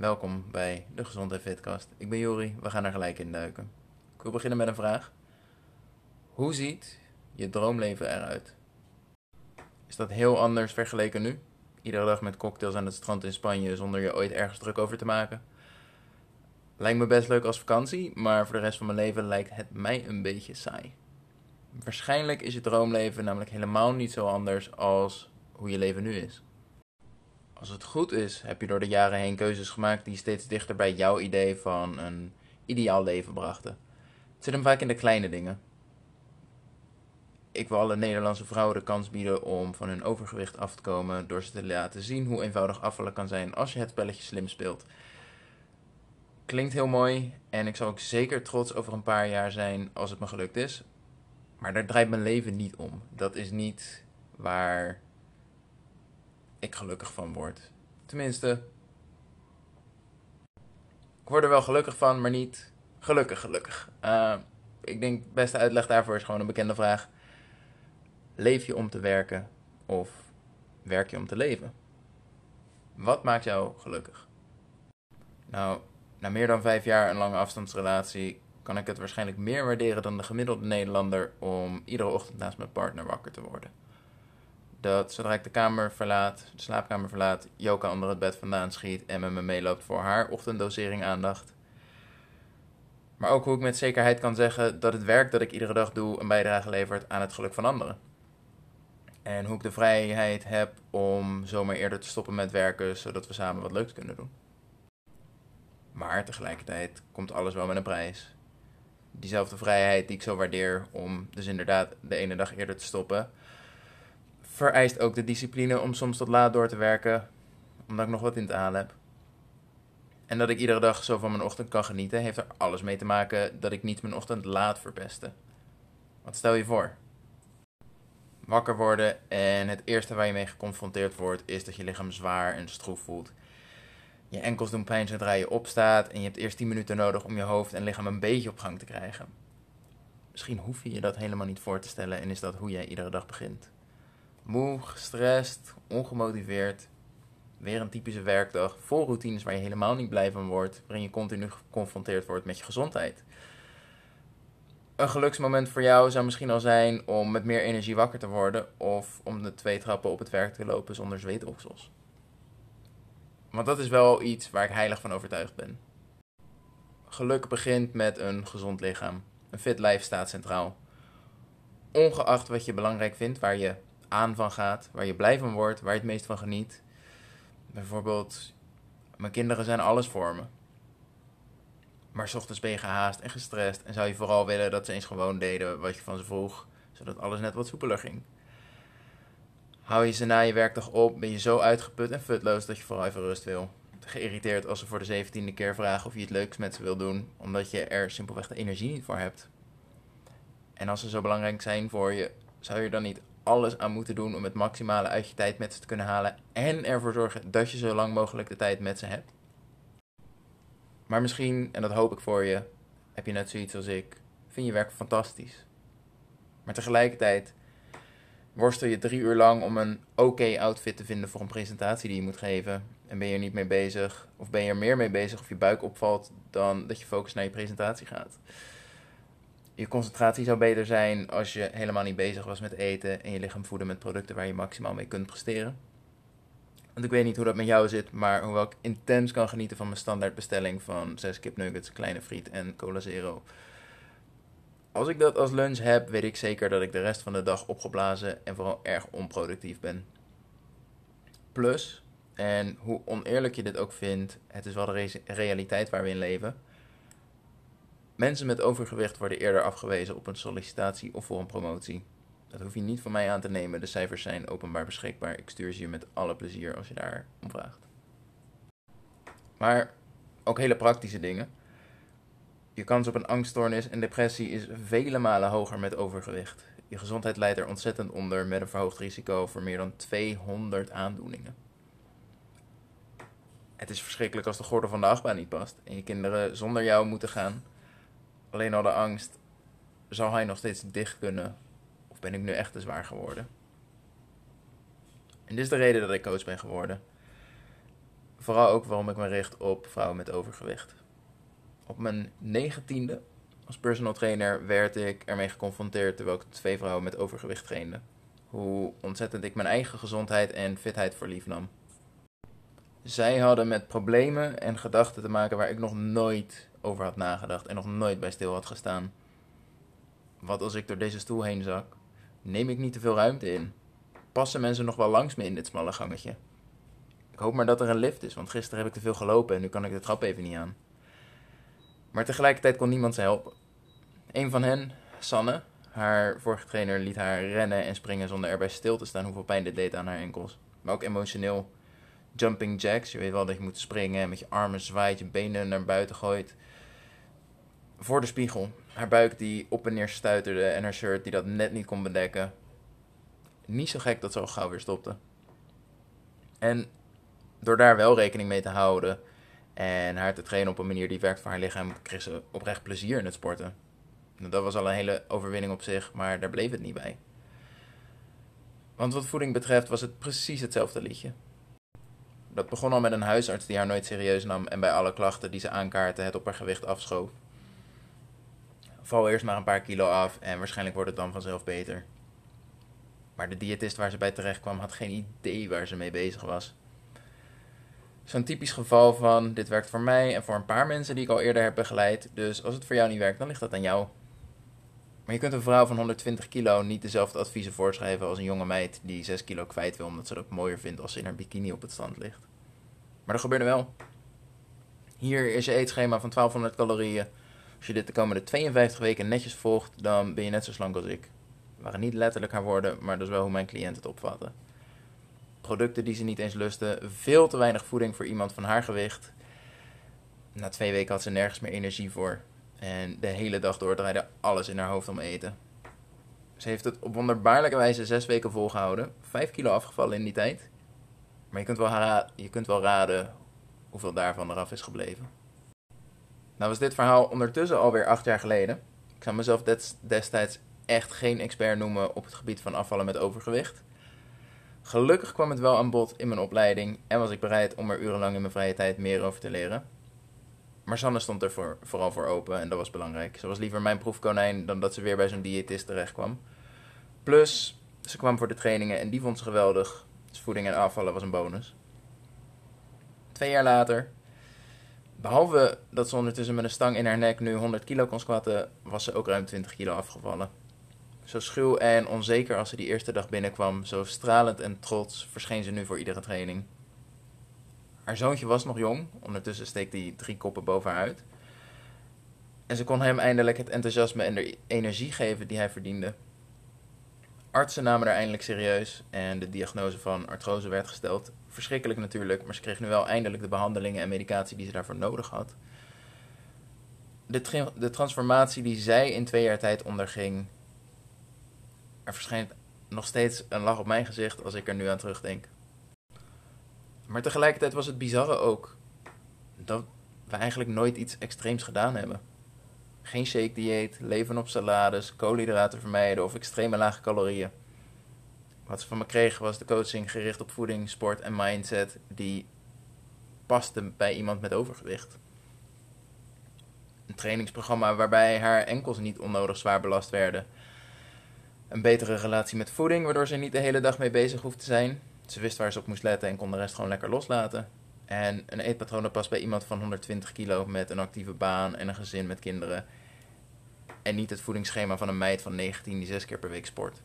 welkom bij de Gezondheid Fitcast. Ik ben Jori, we gaan er gelijk in duiken. Ik wil beginnen met een vraag. Hoe ziet je droomleven eruit? Is dat heel anders vergeleken nu? Iedere dag met cocktails aan het strand in Spanje zonder je ooit ergens druk over te maken? Lijkt me best leuk als vakantie, maar voor de rest van mijn leven lijkt het mij een beetje saai. Waarschijnlijk is je droomleven namelijk helemaal niet zo anders als hoe je leven nu is. Als het goed is, heb je door de jaren heen keuzes gemaakt die steeds dichter bij jouw idee van een ideaal leven brachten. Het zit hem vaak in de kleine dingen. Ik wil alle Nederlandse vrouwen de kans bieden om van hun overgewicht af te komen door ze te laten zien hoe eenvoudig afvallen kan zijn als je het spelletje slim speelt. Klinkt heel mooi en ik zal ook zeker trots over een paar jaar zijn als het me gelukt is. Maar daar draait mijn leven niet om. Dat is niet waar ik gelukkig van word. Tenminste, ik word er wel gelukkig van, maar niet gelukkig gelukkig. Uh, ik denk de beste uitleg daarvoor is gewoon een bekende vraag. Leef je om te werken of werk je om te leven? Wat maakt jou gelukkig? Nou, na meer dan vijf jaar een lange afstandsrelatie kan ik het waarschijnlijk meer waarderen dan de gemiddelde Nederlander om iedere ochtend naast mijn partner wakker te worden dat zodra ik de kamer verlaat, de slaapkamer verlaat, Joka onder het bed vandaan schiet en met me meeloopt voor haar ochtenddosering aandacht. Maar ook hoe ik met zekerheid kan zeggen dat het werk dat ik iedere dag doe een bijdrage levert aan het geluk van anderen. En hoe ik de vrijheid heb om zomaar eerder te stoppen met werken, zodat we samen wat leuks kunnen doen. Maar tegelijkertijd komt alles wel met een prijs. Diezelfde vrijheid die ik zo waardeer om dus inderdaad de ene dag eerder te stoppen, vereist ook de discipline om soms tot laat door te werken, omdat ik nog wat in te halen heb. En dat ik iedere dag zo van mijn ochtend kan genieten, heeft er alles mee te maken dat ik niet mijn ochtend laat verpesten. Wat stel je voor? Wakker worden en het eerste waar je mee geconfronteerd wordt is dat je lichaam zwaar en stroef voelt. Je enkels doen pijn zodra je opstaat en je hebt eerst 10 minuten nodig om je hoofd en lichaam een beetje op gang te krijgen. Misschien hoef je je dat helemaal niet voor te stellen en is dat hoe jij iedere dag begint. Moe, gestrest, ongemotiveerd. Weer een typische werkdag vol routines waar je helemaal niet blij van wordt, waarin je continu geconfronteerd wordt met je gezondheid. Een geluksmoment voor jou zou misschien al zijn om met meer energie wakker te worden of om de twee trappen op het werk te lopen zonder zweetoksels. Want dat is wel iets waar ik heilig van overtuigd ben. Geluk begint met een gezond lichaam. Een fit lijf staat centraal. Ongeacht wat je belangrijk vindt, waar je aan van gaat, waar je blij van wordt, waar je het meest van geniet. Bijvoorbeeld, mijn kinderen zijn alles voor me. Maar s ochtends ben je gehaast en gestrest en zou je vooral willen dat ze eens gewoon deden wat je van ze vroeg, zodat alles net wat soepeler ging. Hou je ze na je werkdag op, ben je zo uitgeput en futloos dat je vooral even rust wil. Geïrriteerd als ze voor de zeventiende keer vragen of je het leuks met ze wil doen, omdat je er simpelweg de energie niet voor hebt. En als ze zo belangrijk zijn voor je, zou je dan niet alles aan moeten doen om het maximale uit je tijd met ze te kunnen halen en ervoor zorgen dat je zo lang mogelijk de tijd met ze hebt. Maar misschien, en dat hoop ik voor je, heb je net zoiets als ik, vind je werk fantastisch. Maar tegelijkertijd worstel je drie uur lang om een oké outfit te vinden voor een presentatie die je moet geven. En ben je er niet mee bezig, of ben je er meer mee bezig of je buik opvalt, dan dat je focus naar je presentatie gaat. Je concentratie zou beter zijn als je helemaal niet bezig was met eten en je lichaam voeden met producten waar je maximaal mee kunt presteren. Want ik weet niet hoe dat met jou zit, maar hoewel ik intens kan genieten van mijn standaardbestelling van 6 kipnuggets, kleine friet en cola zero. Als ik dat als lunch heb, weet ik zeker dat ik de rest van de dag opgeblazen en vooral erg onproductief ben. Plus, en hoe oneerlijk je dit ook vindt, het is wel de realiteit waar we in leven Mensen met overgewicht worden eerder afgewezen op een sollicitatie of voor een promotie. Dat hoef je niet van mij aan te nemen. De cijfers zijn openbaar beschikbaar. Ik stuur ze je met alle plezier als je daar om vraagt. Maar ook hele praktische dingen. Je kans op een angststoornis en depressie is vele malen hoger met overgewicht. Je gezondheid leidt er ontzettend onder met een verhoogd risico voor meer dan 200 aandoeningen. Het is verschrikkelijk als de gordel van de achtbaan niet past en je kinderen zonder jou moeten gaan alleen al de angst, zal hij nog steeds dicht kunnen? Of ben ik nu echt te zwaar geworden? En dit is de reden dat ik coach ben geworden. vooral ook waarom ik me richt op vrouwen met overgewicht. Op mijn negentiende als personal trainer werd ik ermee geconfronteerd terwijl ik twee vrouwen met overgewicht trainde. Hoe ontzettend ik mijn eigen gezondheid en fitheid voor lief nam. Zij hadden met problemen en gedachten te maken waar ik nog nooit over had nagedacht en nog nooit bij stil had gestaan. Wat als ik door deze stoel heen zak? Neem ik niet te veel ruimte in? Passen mensen nog wel langs me in dit smalle gangetje? Ik hoop maar dat er een lift is, want gisteren heb ik te veel gelopen en nu kan ik de trap even niet aan. Maar tegelijkertijd kon niemand ze helpen. Een van hen, Sanne, haar vorige trainer, liet haar rennen en springen zonder erbij stil te staan hoeveel pijn dit deed aan haar enkels. Maar ook emotioneel. Jumping jacks, je weet wel dat je moet springen en met je armen zwaait, je benen naar buiten gooit. Voor de spiegel. Haar buik die op en neer stuiterde en haar shirt die dat net niet kon bedekken. Niet zo gek dat ze al gauw weer stopte. En door daar wel rekening mee te houden en haar te trainen op een manier die werkt voor haar lichaam, kreeg ze oprecht plezier in het sporten. Dat was al een hele overwinning op zich, maar daar bleef het niet bij. Want wat voeding betreft was het precies hetzelfde liedje. Dat begon al met een huisarts die haar nooit serieus nam en bij alle klachten die ze aankaartte het op haar gewicht afschoof. Val eerst maar een paar kilo af en waarschijnlijk wordt het dan vanzelf beter. Maar de diëtist waar ze bij terecht kwam had geen idee waar ze mee bezig was. Zo'n typisch geval van dit werkt voor mij en voor een paar mensen die ik al eerder heb begeleid. Dus als het voor jou niet werkt, dan ligt dat aan jou. Maar je kunt een vrouw van 120 kilo niet dezelfde adviezen voorschrijven als een jonge meid die 6 kilo kwijt wil omdat ze het ook mooier vindt als ze in haar bikini op het strand ligt. Maar dat gebeurde wel. Hier is je eetschema van 1200 calorieën. Als je dit de komende 52 weken netjes volgt, dan ben je net zo slank als ik. Dat waren niet letterlijk haar woorden, maar dat is wel hoe mijn cliënt het opvatten. Producten die ze niet eens lusten, veel te weinig voeding voor iemand van haar gewicht. Na twee weken had ze nergens meer energie voor. En de hele dag door draaide alles in haar hoofd om eten. Ze heeft het op wonderbaarlijke wijze zes weken volgehouden. Vijf kilo afgevallen in die tijd. Maar je kunt wel, je kunt wel raden hoeveel daarvan eraf is gebleven. Nou was dit verhaal ondertussen alweer acht jaar geleden. Ik zou mezelf destijds echt geen expert noemen op het gebied van afvallen met overgewicht. Gelukkig kwam het wel aan bod in mijn opleiding en was ik bereid om er urenlang in mijn vrije tijd meer over te leren. Maar Sanne stond er voor, vooral voor open en dat was belangrijk. Ze was liever mijn proefkonijn dan dat ze weer bij zo'n diëtist terecht kwam. Plus, ze kwam voor de trainingen en die vond ze geweldig. Dus voeding en afvallen was een bonus. Twee jaar later, behalve dat ze ondertussen met een stang in haar nek nu 100 kilo kon squatten, was ze ook ruim 20 kilo afgevallen. Zo schuw en onzeker als ze die eerste dag binnenkwam, zo stralend en trots verscheen ze nu voor iedere training. Haar zoontje was nog jong, ondertussen steekt hij drie koppen boven haar uit. En ze kon hem eindelijk het enthousiasme en de energie geven die hij verdiende. Artsen namen haar eindelijk serieus en de diagnose van artrose werd gesteld. Verschrikkelijk natuurlijk, maar ze kreeg nu wel eindelijk de behandelingen en medicatie die ze daarvoor nodig had. De, de transformatie die zij in twee jaar tijd onderging, er verschijnt nog steeds een lach op mijn gezicht als ik er nu aan terugdenk. Maar tegelijkertijd was het bizarre ook dat we eigenlijk nooit iets extreems gedaan hebben. Geen shake dieet, leven op salades, koolhydraten vermijden of extreme lage calorieën. Wat ze van me kregen was de coaching gericht op voeding, sport en mindset die paste bij iemand met overgewicht. Een trainingsprogramma waarbij haar enkels niet onnodig zwaar belast werden. Een betere relatie met voeding, waardoor ze niet de hele dag mee bezig hoeft te zijn. Ze wist waar ze op moest letten en kon de rest gewoon lekker loslaten. En een eetpatroon dat past bij iemand van 120 kilo met een actieve baan en een gezin met kinderen. En niet het voedingsschema van een meid van 19 die zes keer per week sport.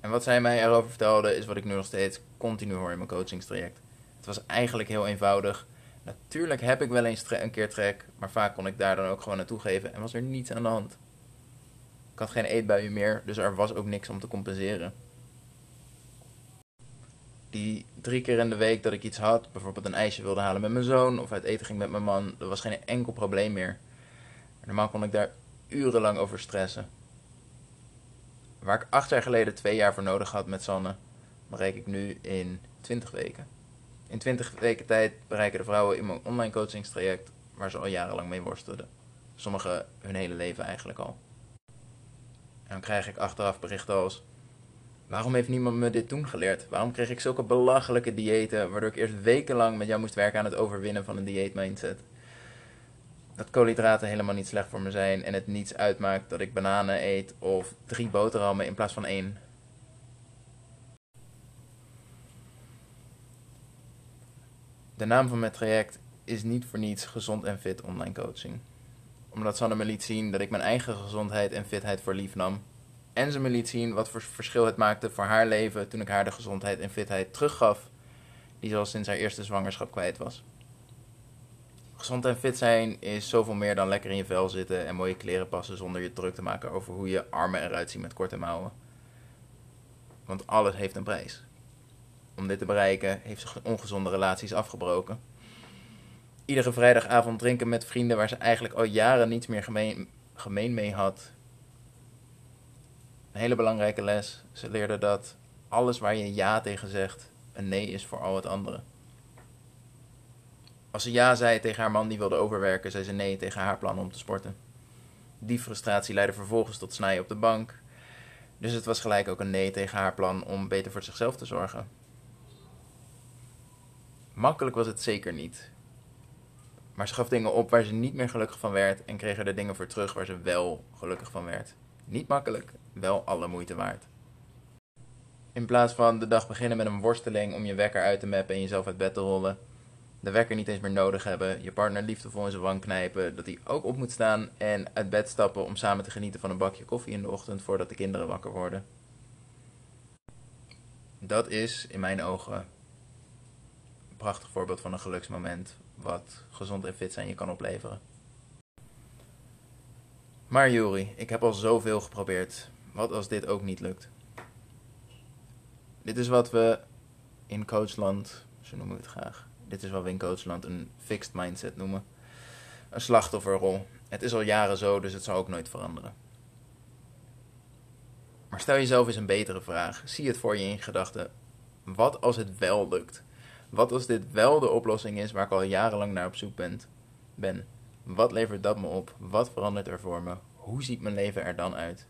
En wat zij mij erover vertelde is wat ik nu nog steeds continu hoor in mijn coachingstraject. Het was eigenlijk heel eenvoudig. Natuurlijk heb ik wel eens een keer trek, maar vaak kon ik daar dan ook gewoon naartoe geven en was er niets aan de hand. Ik had geen eetbuien meer, dus er was ook niks om te compenseren die drie keer in de week dat ik iets had, bijvoorbeeld een ijsje wilde halen met mijn zoon of uit eten ging met mijn man, dat was geen enkel probleem meer. Normaal kon ik daar urenlang over stressen. Waar ik acht jaar geleden twee jaar voor nodig had met Sanne, bereik ik nu in 20 weken. In 20 weken tijd bereiken de vrouwen in mijn online coachingstraject waar ze al jarenlang mee worstelden. Sommigen hun hele leven eigenlijk al. En dan krijg ik achteraf berichten als Waarom heeft niemand me dit toen geleerd? Waarom kreeg ik zulke belachelijke diëten, waardoor ik eerst wekenlang met jou moest werken aan het overwinnen van een dieetmindset? Dat koolhydraten helemaal niet slecht voor me zijn en het niets uitmaakt dat ik bananen eet of drie boterhammen in plaats van één. De naam van mijn traject is niet voor niets gezond en fit online coaching. Omdat Sanne me liet zien dat ik mijn eigen gezondheid en fitheid voor lief nam. En ze me liet zien wat voor verschil het maakte voor haar leven toen ik haar de gezondheid en fitheid teruggaf die ze al sinds haar eerste zwangerschap kwijt was. Gezond en fit zijn is zoveel meer dan lekker in je vel zitten en mooie kleren passen zonder je druk te maken over hoe je armen eruit zien met korte mouwen. Want alles heeft een prijs. Om dit te bereiken heeft ze ongezonde relaties afgebroken. Iedere vrijdagavond drinken met vrienden waar ze eigenlijk al jaren niets meer gemeen, gemeen mee had. Een hele belangrijke les. Ze leerde dat alles waar je ja tegen zegt, een nee is voor al het andere. Als ze ja zei tegen haar man die wilde overwerken, zei ze nee tegen haar plan om te sporten. Die frustratie leidde vervolgens tot snijden op de bank. Dus het was gelijk ook een nee tegen haar plan om beter voor zichzelf te zorgen. Makkelijk was het zeker niet. Maar ze gaf dingen op waar ze niet meer gelukkig van werd en kreeg er de dingen voor terug waar ze wel gelukkig van werd. Niet makkelijk, wel alle moeite waard. In plaats van de dag beginnen met een worsteling om je wekker uit te mappen en jezelf uit bed te rollen, de wekker niet eens meer nodig hebben, je partner liefdevol in zijn wang knijpen, dat hij ook op moet staan en uit bed stappen om samen te genieten van een bakje koffie in de ochtend voordat de kinderen wakker worden. Dat is in mijn ogen een prachtig voorbeeld van een geluksmoment wat gezond en fit zijn je kan opleveren. Maar Juri, ik heb al zoveel geprobeerd. Wat als dit ook niet lukt? Dit is wat we in coachland, zo noemen we het graag, dit is wat we in coachland een fixed mindset noemen. Een slachtofferrol. Het is al jaren zo, dus het zal ook nooit veranderen. Maar stel jezelf eens een betere vraag. Zie het voor je in gedachten. Wat als het wel lukt? Wat als dit wel de oplossing is waar ik al jarenlang naar op zoek ben? ben? Wat levert dat me op? Wat verandert er voor me? Hoe ziet mijn leven er dan uit?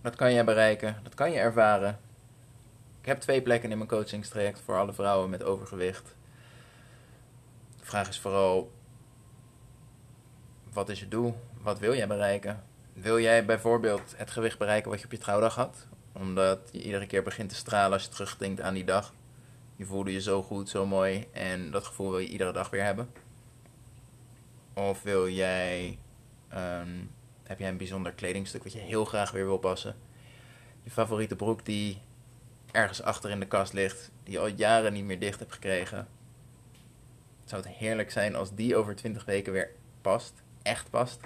Dat kan je bereiken, dat kan je ervaren. Ik heb twee plekken in mijn coachingstraject voor alle vrouwen met overgewicht. De vraag is vooral: wat is je doel? Wat wil jij bereiken? Wil jij bijvoorbeeld het gewicht bereiken wat je op je trouwdag had? Omdat je iedere keer begint te stralen als je terugdenkt aan die dag. Je voelde je zo goed, zo mooi en dat gevoel wil je iedere dag weer hebben. Of wil jij, um, heb jij een bijzonder kledingstuk wat je heel graag weer wil passen? Je favoriete broek die ergens achter in de kast ligt, die je al jaren niet meer dicht hebt gekregen. Zou het heerlijk zijn als die over 20 weken weer past, echt past?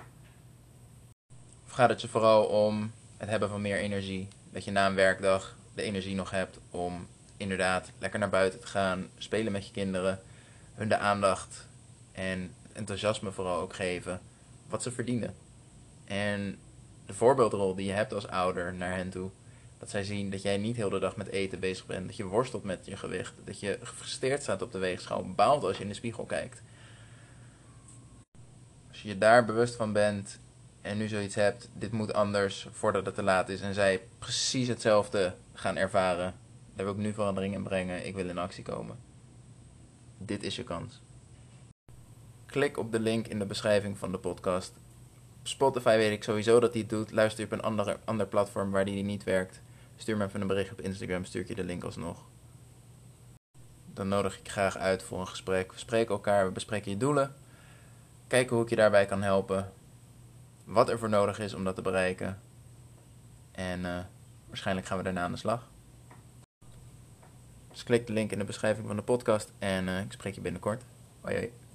Of gaat het je vooral om het hebben van meer energie? Dat je na een werkdag de energie nog hebt om inderdaad lekker naar buiten te gaan, spelen met je kinderen, hun de aandacht en enthousiasme vooral ook geven wat ze verdienen. En de voorbeeldrol die je hebt als ouder naar hen toe, dat zij zien dat jij niet heel de dag met eten bezig bent, dat je worstelt met je gewicht, dat je gefrustreerd staat op de weegschaal, baalt als je in de spiegel kijkt. Als je je daar bewust van bent en nu zoiets hebt, dit moet anders voordat het te laat is en zij precies hetzelfde gaan ervaren, daar wil ik nu verandering in brengen, ik wil in actie komen. Dit is je kans. Klik op de link in de beschrijving van de podcast. Spotify weet ik sowieso dat hij het doet. Luister op een ander, ander platform waar die niet werkt. Stuur me even een bericht op Instagram, stuur ik je de link alsnog. Dan nodig ik graag uit voor een gesprek. We spreken elkaar, we bespreken je doelen. Kijken hoe ik je daarbij kan helpen. Wat er voor nodig is om dat te bereiken. En uh, waarschijnlijk gaan we daarna aan de slag. Dus klik de link in de beschrijving van de podcast en uh, ik spreek je binnenkort. Hoi hoi.